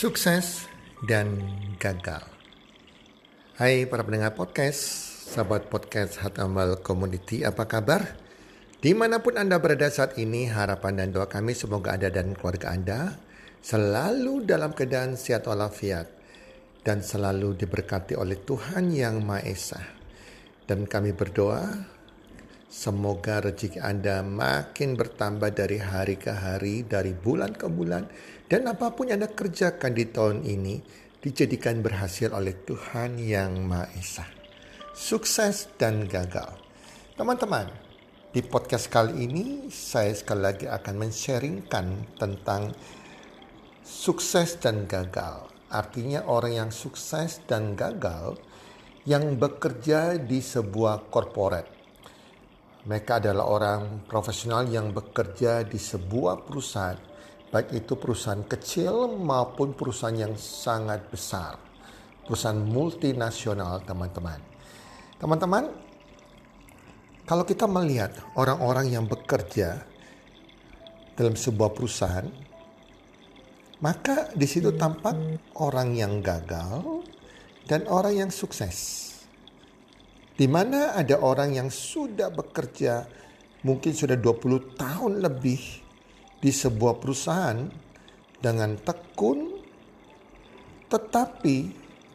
sukses dan gagal. Hai para pendengar podcast, sahabat podcast Hatamal Community, apa kabar? Di mana pun Anda berada saat ini, harapan dan doa kami semoga Anda dan keluarga Anda selalu dalam keadaan sehat walafiat dan selalu diberkati oleh Tuhan Yang Maha Esa. Dan kami berdoa, semoga rezeki Anda makin bertambah dari hari ke hari, dari bulan ke bulan, dan apa pun yang Anda kerjakan di tahun ini dijadikan berhasil oleh Tuhan Yang Maha Esa. Sukses dan gagal. Teman-teman, di podcast kali ini saya sekali lagi akan men-sharingkan tentang sukses dan gagal. Artinya orang yang sukses dan gagal yang bekerja di sebuah korporat. Mereka adalah orang profesional yang bekerja di sebuah perusahaan baik itu perusahaan kecil maupun perusahaan yang sangat besar, perusahaan multinasional, teman-teman. Teman-teman, kalau kita melihat orang-orang yang bekerja dalam sebuah perusahaan, maka di situ tampak orang yang gagal dan orang yang sukses. Di mana ada orang yang sudah bekerja mungkin sudah 20 tahun lebih di sebuah perusahaan dengan tekun tetapi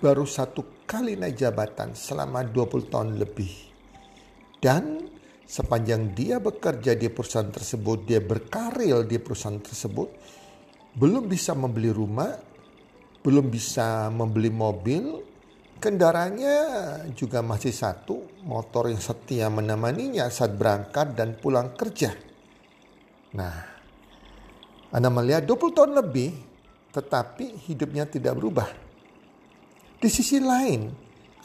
baru satu kali naik jabatan selama 20 tahun lebih. Dan sepanjang dia bekerja di perusahaan tersebut, dia berkaril di perusahaan tersebut, belum bisa membeli rumah, belum bisa membeli mobil, kendaraannya juga masih satu, motor yang setia menemaninya saat berangkat dan pulang kerja. Nah, anda melihat 20 tahun lebih, tetapi hidupnya tidak berubah. Di sisi lain,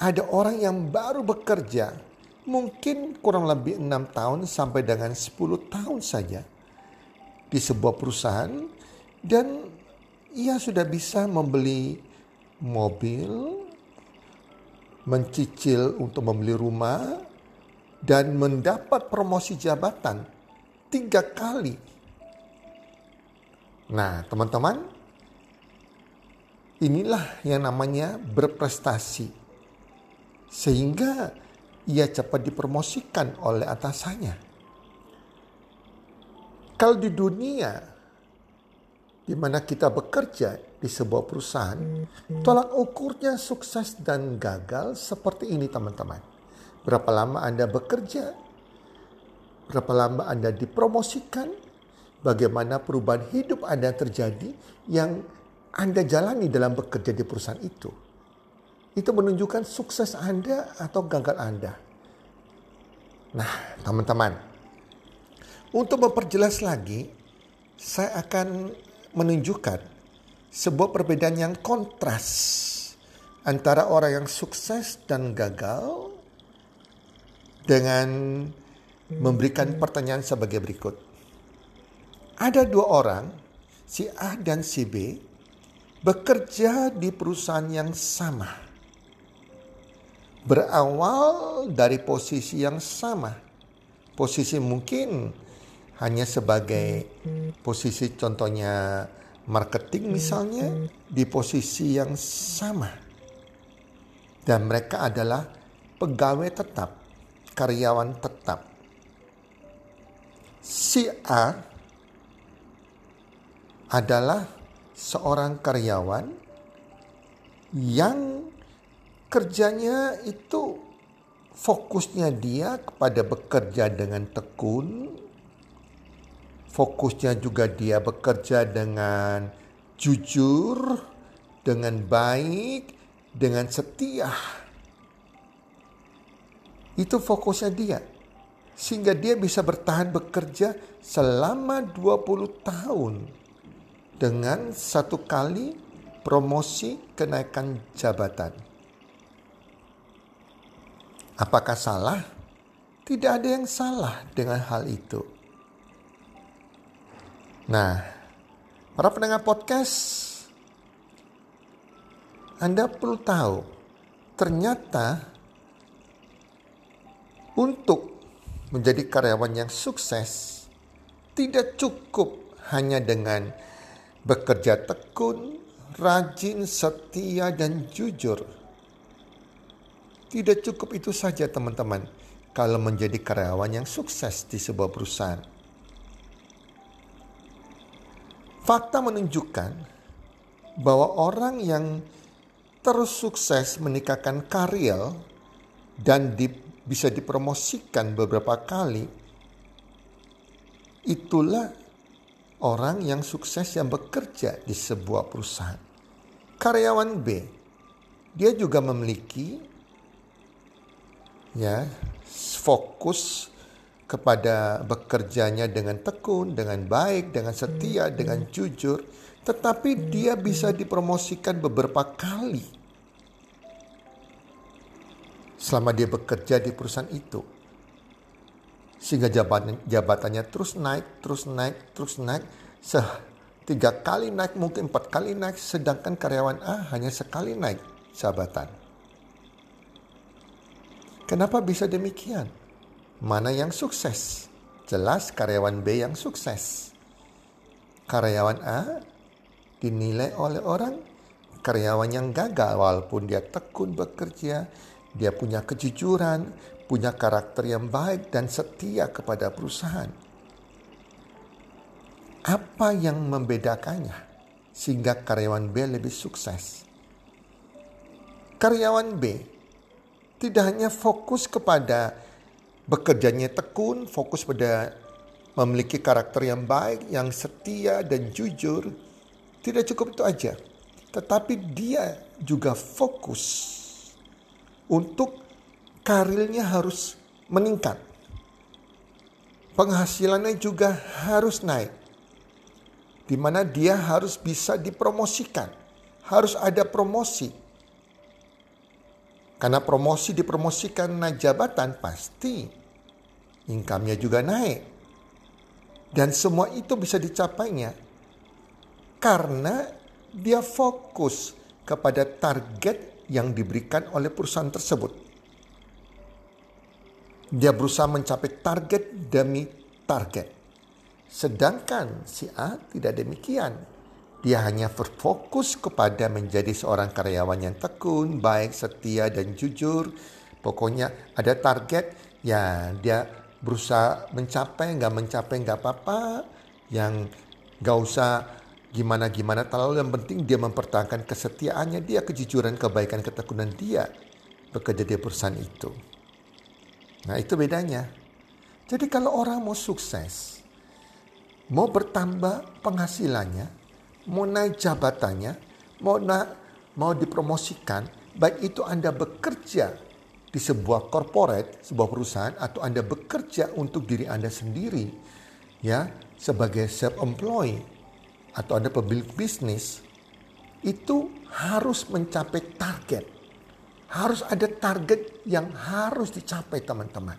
ada orang yang baru bekerja, mungkin kurang lebih enam tahun sampai dengan 10 tahun saja di sebuah perusahaan dan ia sudah bisa membeli mobil, mencicil untuk membeli rumah, dan mendapat promosi jabatan tiga kali Nah, teman-teman, inilah yang namanya berprestasi. Sehingga ia cepat dipromosikan oleh atasannya. Kalau di dunia di mana kita bekerja di sebuah perusahaan, tolak ukurnya sukses dan gagal seperti ini teman-teman. Berapa lama Anda bekerja? Berapa lama Anda dipromosikan? bagaimana perubahan hidup Anda terjadi yang Anda jalani dalam bekerja di perusahaan itu. Itu menunjukkan sukses Anda atau gagal Anda. Nah, teman-teman, untuk memperjelas lagi, saya akan menunjukkan sebuah perbedaan yang kontras antara orang yang sukses dan gagal dengan memberikan pertanyaan sebagai berikut. Ada dua orang, si A dan si B, bekerja di perusahaan yang sama. Berawal dari posisi yang sama. Posisi mungkin hanya sebagai posisi contohnya marketing misalnya di posisi yang sama. Dan mereka adalah pegawai tetap, karyawan tetap. Si A adalah seorang karyawan yang kerjanya itu fokusnya dia kepada bekerja dengan tekun, fokusnya juga dia bekerja dengan jujur, dengan baik, dengan setia. Itu fokusnya dia. Sehingga dia bisa bertahan bekerja selama 20 tahun dengan satu kali promosi kenaikan jabatan. Apakah salah? Tidak ada yang salah dengan hal itu. Nah, para pendengar podcast, Anda perlu tahu, ternyata untuk menjadi karyawan yang sukses tidak cukup hanya dengan bekerja tekun, rajin, setia, dan jujur. Tidak cukup itu saja teman-teman kalau menjadi karyawan yang sukses di sebuah perusahaan. Fakta menunjukkan bahwa orang yang terus sukses menikahkan karyl dan di, bisa dipromosikan beberapa kali, itulah orang yang sukses yang bekerja di sebuah perusahaan. Karyawan B, dia juga memiliki ya fokus kepada bekerjanya dengan tekun, dengan baik, dengan setia, dengan jujur, tetapi dia bisa dipromosikan beberapa kali selama dia bekerja di perusahaan itu. Sehingga jabatan, jabatannya terus naik, terus naik, terus naik. Se tiga kali naik, mungkin empat kali naik. Sedangkan karyawan A hanya sekali naik jabatan. Kenapa bisa demikian? Mana yang sukses? Jelas karyawan B yang sukses. Karyawan A dinilai oleh orang karyawan yang gagal walaupun dia tekun bekerja, dia punya kejujuran, punya karakter yang baik dan setia kepada perusahaan. Apa yang membedakannya sehingga karyawan B lebih sukses? Karyawan B tidak hanya fokus kepada bekerjanya tekun, fokus pada memiliki karakter yang baik, yang setia dan jujur, tidak cukup itu aja. Tetapi dia juga fokus untuk karirnya harus meningkat. Penghasilannya juga harus naik. Di mana dia harus bisa dipromosikan. Harus ada promosi. Karena promosi dipromosikan naik jabatan pasti income-nya juga naik. Dan semua itu bisa dicapainya karena dia fokus kepada target yang diberikan oleh perusahaan tersebut. Dia berusaha mencapai target demi target. Sedangkan si A tidak demikian. Dia hanya berfokus kepada menjadi seorang karyawan yang tekun, baik, setia, dan jujur. Pokoknya ada target, ya dia berusaha mencapai, nggak mencapai nggak apa-apa. Yang nggak usah gimana-gimana terlalu yang penting dia mempertahankan kesetiaannya dia kejujuran kebaikan ketekunan dia bekerja di perusahaan itu nah itu bedanya jadi kalau orang mau sukses mau bertambah penghasilannya mau naik jabatannya mau na mau dipromosikan baik itu Anda bekerja di sebuah corporate, sebuah perusahaan atau Anda bekerja untuk diri Anda sendiri ya sebagai self employed atau ada pemilik bisnis itu harus mencapai target. Harus ada target yang harus dicapai teman-teman.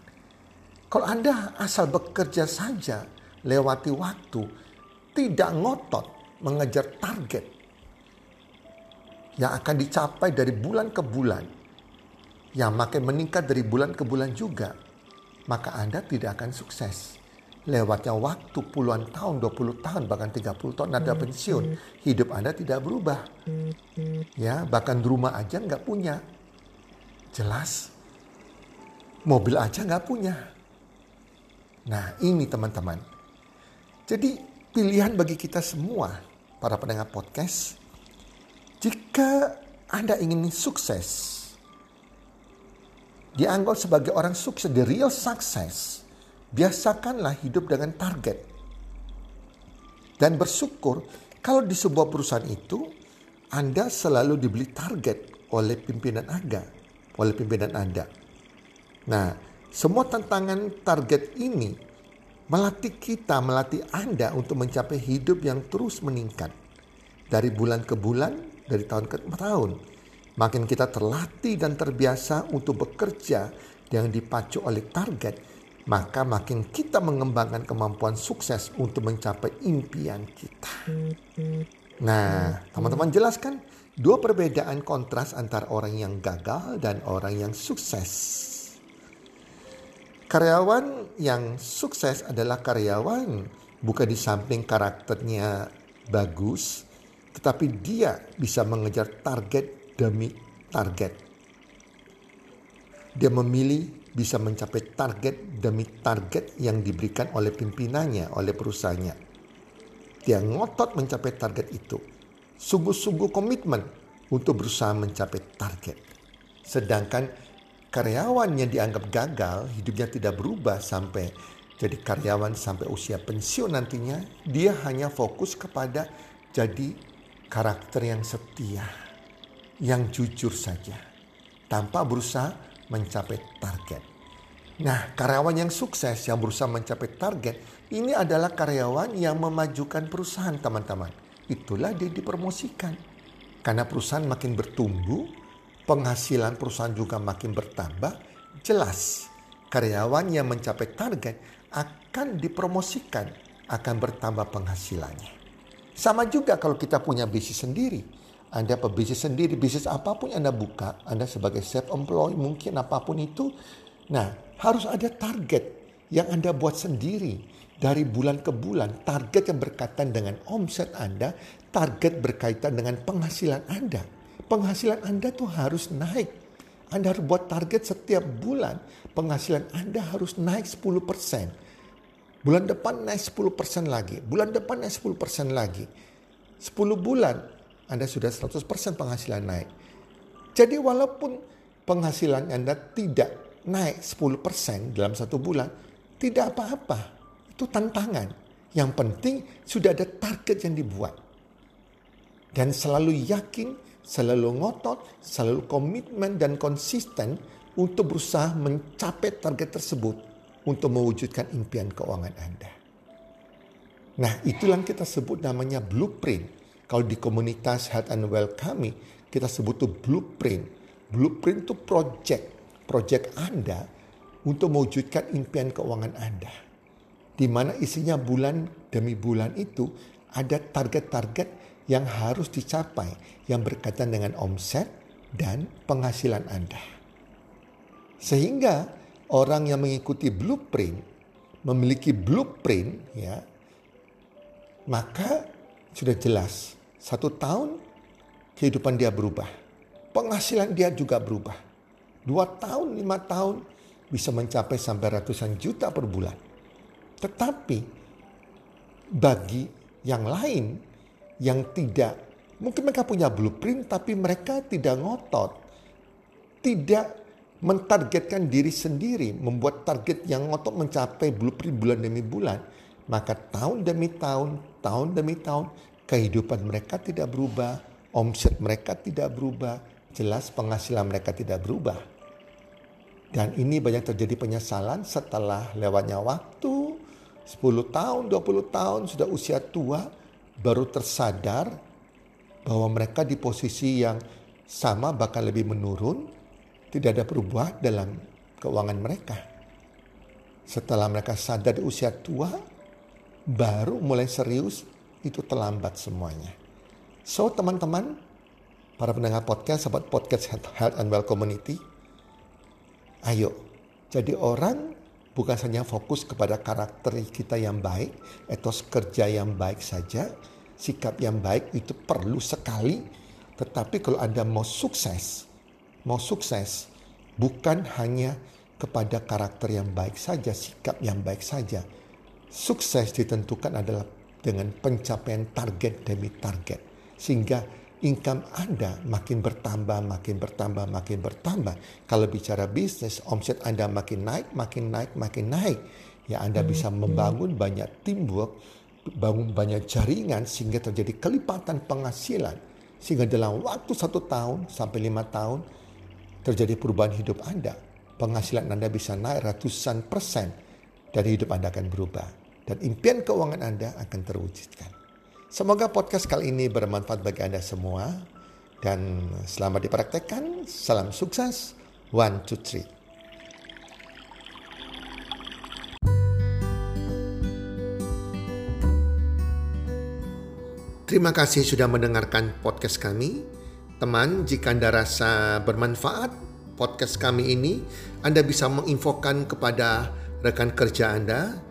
Kalau Anda asal bekerja saja lewati waktu, tidak ngotot mengejar target yang akan dicapai dari bulan ke bulan, yang makin meningkat dari bulan ke bulan juga, maka Anda tidak akan sukses lewatnya waktu puluhan tahun, 20 tahun, bahkan 30 tahun Anda pensiun, hidup Anda tidak berubah. Ya, bahkan rumah aja nggak punya. Jelas. Mobil aja nggak punya. Nah, ini teman-teman. Jadi pilihan bagi kita semua, para pendengar podcast, jika Anda ingin sukses, dianggap sebagai orang sukses, the real success, biasakanlah hidup dengan target. Dan bersyukur kalau di sebuah perusahaan itu Anda selalu dibeli target oleh pimpinan Anda, oleh pimpinan Anda. Nah, semua tantangan target ini melatih kita, melatih Anda untuk mencapai hidup yang terus meningkat. Dari bulan ke bulan, dari tahun ke tahun. Makin kita terlatih dan terbiasa untuk bekerja yang dipacu oleh target, maka makin kita mengembangkan kemampuan sukses untuk mencapai impian kita. Nah, teman-teman jelaskan dua perbedaan kontras antara orang yang gagal dan orang yang sukses. Karyawan yang sukses adalah karyawan bukan di samping karakternya bagus, tetapi dia bisa mengejar target demi target. Dia memilih bisa mencapai target demi target yang diberikan oleh pimpinannya, oleh perusahaannya. Dia ngotot mencapai target itu. Sungguh-sungguh komitmen untuk berusaha mencapai target. Sedangkan karyawan yang dianggap gagal, hidupnya tidak berubah sampai jadi karyawan sampai usia pensiun nantinya, dia hanya fokus kepada jadi karakter yang setia, yang jujur saja, tanpa berusaha mencapai target. Nah, karyawan yang sukses yang berusaha mencapai target ini adalah karyawan yang memajukan perusahaan, teman-teman. Itulah dia dipromosikan. Karena perusahaan makin bertumbuh, penghasilan perusahaan juga makin bertambah, jelas karyawan yang mencapai target akan dipromosikan, akan bertambah penghasilannya. Sama juga kalau kita punya bisnis sendiri anda pebisnis sendiri, bisnis apa pun yang Anda buka, Anda sebagai self employed mungkin apa pun itu. Nah, harus ada target yang Anda buat sendiri dari bulan ke bulan. Target yang berkaitan dengan omset Anda, target berkaitan dengan penghasilan Anda. Penghasilan Anda tuh harus naik. Anda harus buat target setiap bulan. Penghasilan Anda harus naik 10%. Bulan depan naik 10% lagi. Bulan depan naik 10% lagi. 10 bulan anda sudah 100% penghasilan naik. Jadi walaupun penghasilan Anda tidak naik 10% dalam satu bulan, tidak apa-apa. Itu tantangan. Yang penting sudah ada target yang dibuat. Dan selalu yakin, selalu ngotot, selalu komitmen dan konsisten untuk berusaha mencapai target tersebut untuk mewujudkan impian keuangan Anda. Nah, itulah yang kita sebut namanya blueprint kalau di komunitas Health and Well kami, kita sebut itu blueprint. Blueprint itu project. Project Anda untuk mewujudkan impian keuangan Anda. Di mana isinya bulan demi bulan itu ada target-target yang harus dicapai yang berkaitan dengan omset dan penghasilan Anda. Sehingga orang yang mengikuti blueprint memiliki blueprint ya maka sudah jelas satu tahun kehidupan dia berubah. Penghasilan dia juga berubah. Dua tahun, lima tahun bisa mencapai sampai ratusan juta per bulan. Tetapi bagi yang lain yang tidak, mungkin mereka punya blueprint tapi mereka tidak ngotot. Tidak mentargetkan diri sendiri, membuat target yang ngotot mencapai blueprint bulan demi bulan. Maka tahun demi tahun, tahun demi tahun, kehidupan mereka tidak berubah, omset mereka tidak berubah, jelas penghasilan mereka tidak berubah. Dan ini banyak terjadi penyesalan setelah lewatnya waktu, 10 tahun, 20 tahun, sudah usia tua, baru tersadar bahwa mereka di posisi yang sama bahkan lebih menurun, tidak ada perubahan dalam keuangan mereka. Setelah mereka sadar di usia tua, baru mulai serius itu terlambat semuanya. So teman-teman, para pendengar podcast, sahabat podcast Health and Well Community, ayo jadi orang bukan hanya fokus kepada karakter kita yang baik, etos kerja yang baik saja, sikap yang baik itu perlu sekali. Tetapi kalau Anda mau sukses, mau sukses, bukan hanya kepada karakter yang baik saja, sikap yang baik saja. Sukses ditentukan adalah dengan pencapaian target demi target. Sehingga income Anda makin bertambah, makin bertambah, makin bertambah. Kalau bicara bisnis, omset Anda makin naik, makin naik, makin naik. Ya Anda bisa hmm, membangun banyak teamwork, bangun banyak jaringan sehingga terjadi kelipatan penghasilan. Sehingga dalam waktu satu tahun sampai lima tahun terjadi perubahan hidup Anda. Penghasilan Anda bisa naik ratusan persen dan hidup Anda akan berubah dan impian keuangan Anda akan terwujudkan. Semoga podcast kali ini bermanfaat bagi Anda semua dan selamat dipraktekkan. Salam sukses. One, two, three. Terima kasih sudah mendengarkan podcast kami. Teman, jika Anda rasa bermanfaat podcast kami ini, Anda bisa menginfokan kepada rekan kerja Anda